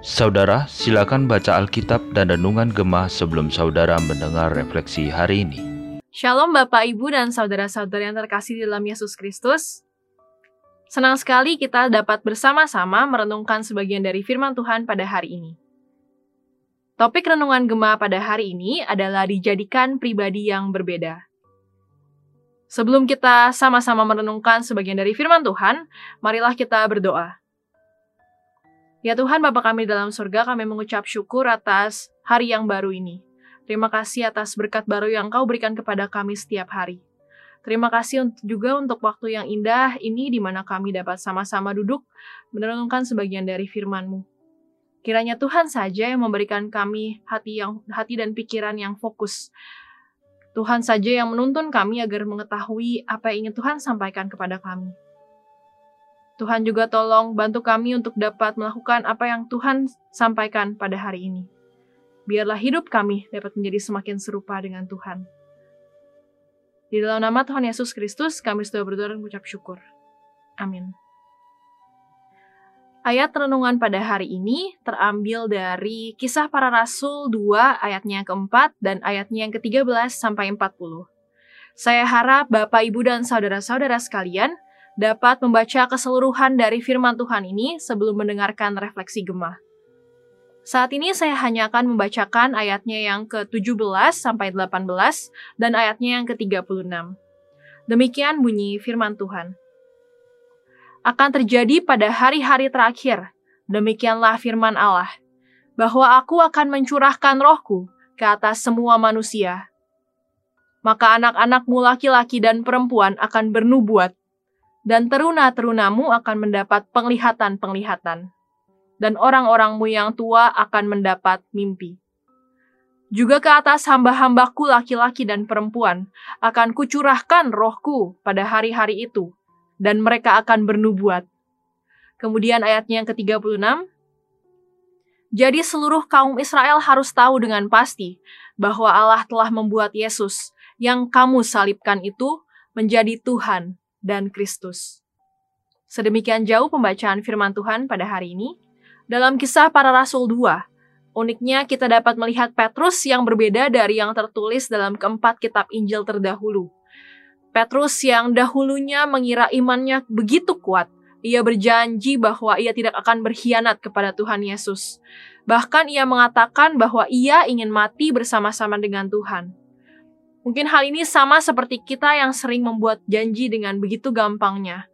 Saudara, silakan baca Alkitab dan Renungan Gemah sebelum saudara mendengar refleksi hari ini. Shalom Bapak, Ibu, dan saudara-saudara yang terkasih di dalam Yesus Kristus. Senang sekali kita dapat bersama-sama merenungkan sebagian dari firman Tuhan pada hari ini. Topik renungan Gemah pada hari ini adalah dijadikan pribadi yang berbeda. Sebelum kita sama-sama merenungkan sebagian dari firman Tuhan, marilah kita berdoa. Ya Tuhan Bapa kami dalam surga, kami mengucap syukur atas hari yang baru ini. Terima kasih atas berkat baru yang Kau berikan kepada kami setiap hari. Terima kasih juga untuk waktu yang indah ini di mana kami dapat sama-sama duduk merenungkan sebagian dari firman-Mu. Kiranya Tuhan saja yang memberikan kami hati yang hati dan pikiran yang fokus. Tuhan saja yang menuntun kami agar mengetahui apa yang ingin Tuhan sampaikan kepada kami. Tuhan juga tolong bantu kami untuk dapat melakukan apa yang Tuhan sampaikan pada hari ini. Biarlah hidup kami dapat menjadi semakin serupa dengan Tuhan. Di dalam nama Tuhan Yesus Kristus, kami sudah berdoa dan mengucap syukur. Amin. Ayat renungan pada hari ini terambil dari Kisah Para Rasul 2 ayatnya yang keempat dan ayatnya yang ke-13 sampai 40. Saya harap Bapak, Ibu, dan saudara-saudara sekalian dapat membaca keseluruhan dari firman Tuhan ini sebelum mendengarkan refleksi gemah. Saat ini saya hanya akan membacakan ayatnya yang ke-17 sampai 18 dan ayatnya yang ke-36. Demikian bunyi firman Tuhan. Akan terjadi pada hari-hari terakhir, demikianlah firman Allah, bahwa aku akan mencurahkan rohku ke atas semua manusia. Maka anak-anakmu laki-laki dan perempuan akan bernubuat, dan teruna-terunamu akan mendapat penglihatan-penglihatan, dan orang-orangmu yang tua akan mendapat mimpi. Juga ke atas hamba-hambaku laki-laki dan perempuan akan kucurahkan rohku pada hari-hari itu, dan mereka akan bernubuat. Kemudian ayatnya yang ke-36, Jadi seluruh kaum Israel harus tahu dengan pasti bahwa Allah telah membuat Yesus yang kamu salibkan itu menjadi Tuhan dan Kristus. Sedemikian jauh pembacaan firman Tuhan pada hari ini. Dalam kisah para rasul 2, uniknya kita dapat melihat Petrus yang berbeda dari yang tertulis dalam keempat kitab Injil terdahulu. Petrus yang dahulunya mengira imannya begitu kuat, ia berjanji bahwa ia tidak akan berkhianat kepada Tuhan Yesus. Bahkan ia mengatakan bahwa ia ingin mati bersama-sama dengan Tuhan. Mungkin hal ini sama seperti kita yang sering membuat janji dengan begitu gampangnya.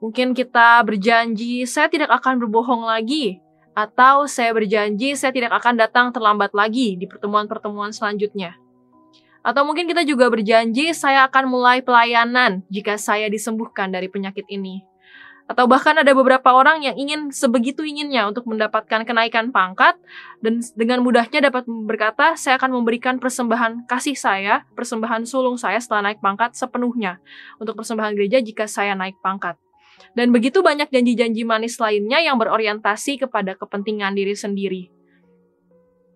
Mungkin kita berjanji, saya tidak akan berbohong lagi, atau saya berjanji saya tidak akan datang terlambat lagi di pertemuan-pertemuan selanjutnya. Atau mungkin kita juga berjanji saya akan mulai pelayanan jika saya disembuhkan dari penyakit ini. Atau bahkan ada beberapa orang yang ingin sebegitu inginnya untuk mendapatkan kenaikan pangkat dan dengan mudahnya dapat berkata, saya akan memberikan persembahan kasih saya, persembahan sulung saya setelah naik pangkat sepenuhnya untuk persembahan gereja jika saya naik pangkat. Dan begitu banyak janji-janji manis lainnya yang berorientasi kepada kepentingan diri sendiri.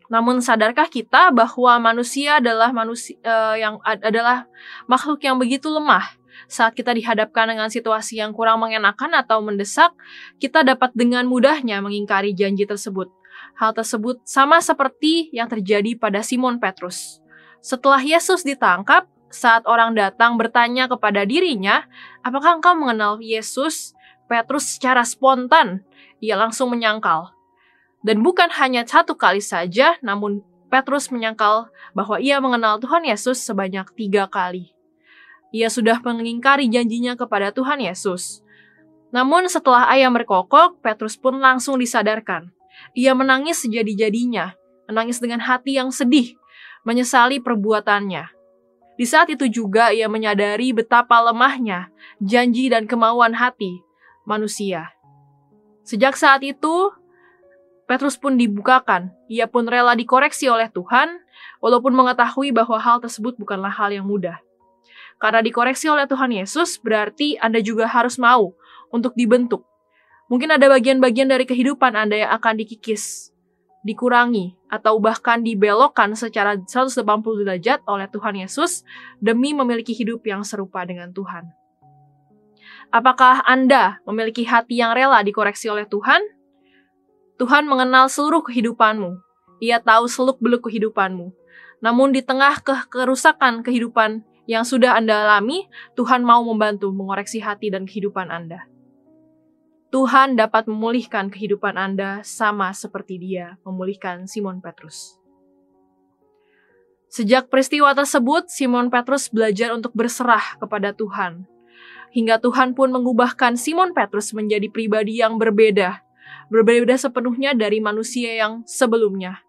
Namun sadarkah kita bahwa manusia adalah manusia uh, yang adalah makhluk yang begitu lemah saat kita dihadapkan dengan situasi yang kurang mengenakan atau mendesak, kita dapat dengan mudahnya mengingkari janji tersebut. Hal tersebut sama seperti yang terjadi pada Simon Petrus. Setelah Yesus ditangkap, saat orang datang bertanya kepada dirinya, "Apakah engkau mengenal Yesus?" Petrus secara spontan ia langsung menyangkal. Dan bukan hanya satu kali saja, namun Petrus menyangkal bahwa ia mengenal Tuhan Yesus sebanyak tiga kali. Ia sudah mengingkari janjinya kepada Tuhan Yesus. Namun setelah ayam berkokok, Petrus pun langsung disadarkan. Ia menangis sejadi-jadinya, menangis dengan hati yang sedih, menyesali perbuatannya. Di saat itu juga ia menyadari betapa lemahnya janji dan kemauan hati manusia. Sejak saat itu, Petrus pun dibukakan. Ia pun rela dikoreksi oleh Tuhan, walaupun mengetahui bahwa hal tersebut bukanlah hal yang mudah. Karena dikoreksi oleh Tuhan Yesus, berarti Anda juga harus mau untuk dibentuk. Mungkin ada bagian-bagian dari kehidupan Anda yang akan dikikis, dikurangi, atau bahkan dibelokkan secara 180 derajat oleh Tuhan Yesus demi memiliki hidup yang serupa dengan Tuhan. Apakah Anda memiliki hati yang rela dikoreksi oleh Tuhan? Tuhan mengenal seluruh kehidupanmu. Ia tahu seluk-beluk kehidupanmu. Namun di tengah ke kerusakan kehidupan yang sudah Anda alami, Tuhan mau membantu mengoreksi hati dan kehidupan Anda. Tuhan dapat memulihkan kehidupan Anda sama seperti Dia memulihkan Simon Petrus. Sejak peristiwa tersebut, Simon Petrus belajar untuk berserah kepada Tuhan. Hingga Tuhan pun mengubahkan Simon Petrus menjadi pribadi yang berbeda, berbeda sepenuhnya dari manusia yang sebelumnya.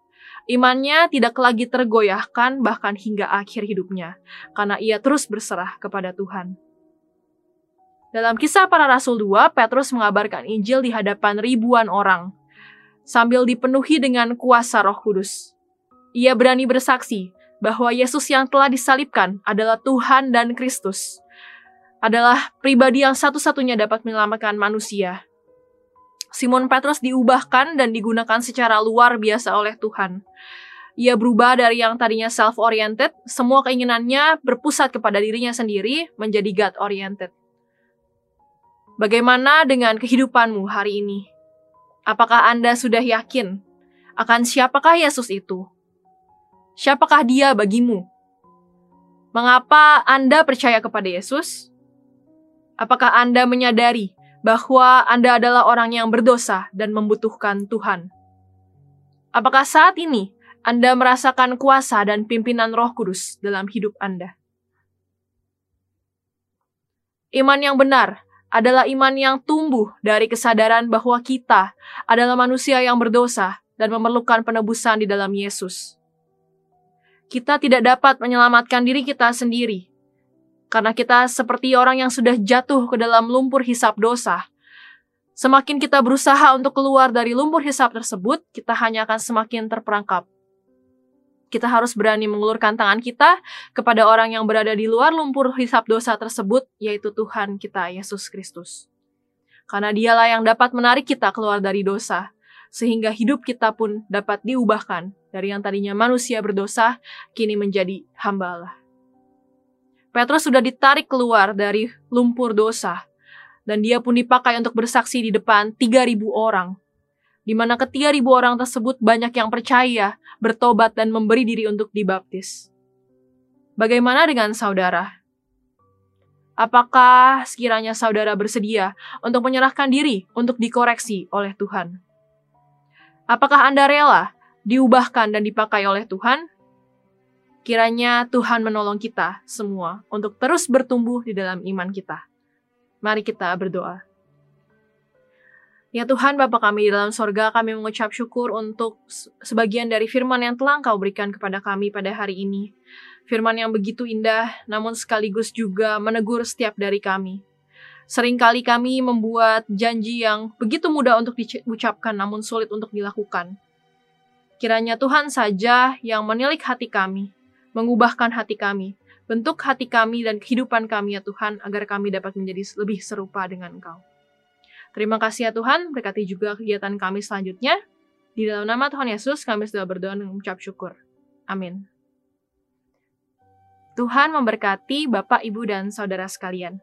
Imannya tidak lagi tergoyahkan bahkan hingga akhir hidupnya, karena ia terus berserah kepada Tuhan. Dalam kisah para rasul 2, Petrus mengabarkan Injil di hadapan ribuan orang, sambil dipenuhi dengan kuasa roh kudus. Ia berani bersaksi bahwa Yesus yang telah disalibkan adalah Tuhan dan Kristus, adalah pribadi yang satu-satunya dapat menyelamatkan manusia. Simon Petrus diubahkan dan digunakan secara luar biasa oleh Tuhan. Ia berubah dari yang tadinya self-oriented, semua keinginannya berpusat kepada dirinya sendiri, menjadi God-oriented. Bagaimana dengan kehidupanmu hari ini? Apakah Anda sudah yakin akan siapakah Yesus itu? Siapakah dia bagimu? Mengapa Anda percaya kepada Yesus? Apakah Anda menyadari bahwa Anda adalah orang yang berdosa dan membutuhkan Tuhan? Apakah saat ini Anda merasakan kuasa dan pimpinan Roh Kudus dalam hidup Anda? Iman yang benar adalah iman yang tumbuh dari kesadaran bahwa kita adalah manusia yang berdosa dan memerlukan penebusan di dalam Yesus kita tidak dapat menyelamatkan diri kita sendiri. Karena kita seperti orang yang sudah jatuh ke dalam lumpur hisap dosa. Semakin kita berusaha untuk keluar dari lumpur hisap tersebut, kita hanya akan semakin terperangkap. Kita harus berani mengulurkan tangan kita kepada orang yang berada di luar lumpur hisap dosa tersebut, yaitu Tuhan kita, Yesus Kristus. Karena dialah yang dapat menarik kita keluar dari dosa, sehingga hidup kita pun dapat diubahkan dari yang tadinya manusia berdosa, kini menjadi hamba Allah. Petrus sudah ditarik keluar dari lumpur dosa, dan dia pun dipakai untuk bersaksi di depan 3.000 orang, di mana ketiga ribu orang tersebut banyak yang percaya, bertobat, dan memberi diri untuk dibaptis. Bagaimana dengan saudara? Apakah sekiranya saudara bersedia untuk menyerahkan diri untuk dikoreksi oleh Tuhan? Apakah Anda rela diubahkan dan dipakai oleh Tuhan, kiranya Tuhan menolong kita semua untuk terus bertumbuh di dalam iman kita. Mari kita berdoa. Ya Tuhan, Bapa kami di dalam sorga, kami mengucap syukur untuk sebagian dari firman yang telah Engkau berikan kepada kami pada hari ini. Firman yang begitu indah, namun sekaligus juga menegur setiap dari kami. Seringkali kami membuat janji yang begitu mudah untuk diucapkan, namun sulit untuk dilakukan. Kiranya Tuhan saja yang menilik hati kami, mengubahkan hati kami, bentuk hati kami dan kehidupan kami ya Tuhan, agar kami dapat menjadi lebih serupa dengan Engkau. Terima kasih ya Tuhan, berkati juga kegiatan kami selanjutnya. Di dalam nama Tuhan Yesus, kami sudah berdoa dan mengucap syukur. Amin. Tuhan memberkati Bapak, Ibu, dan Saudara sekalian.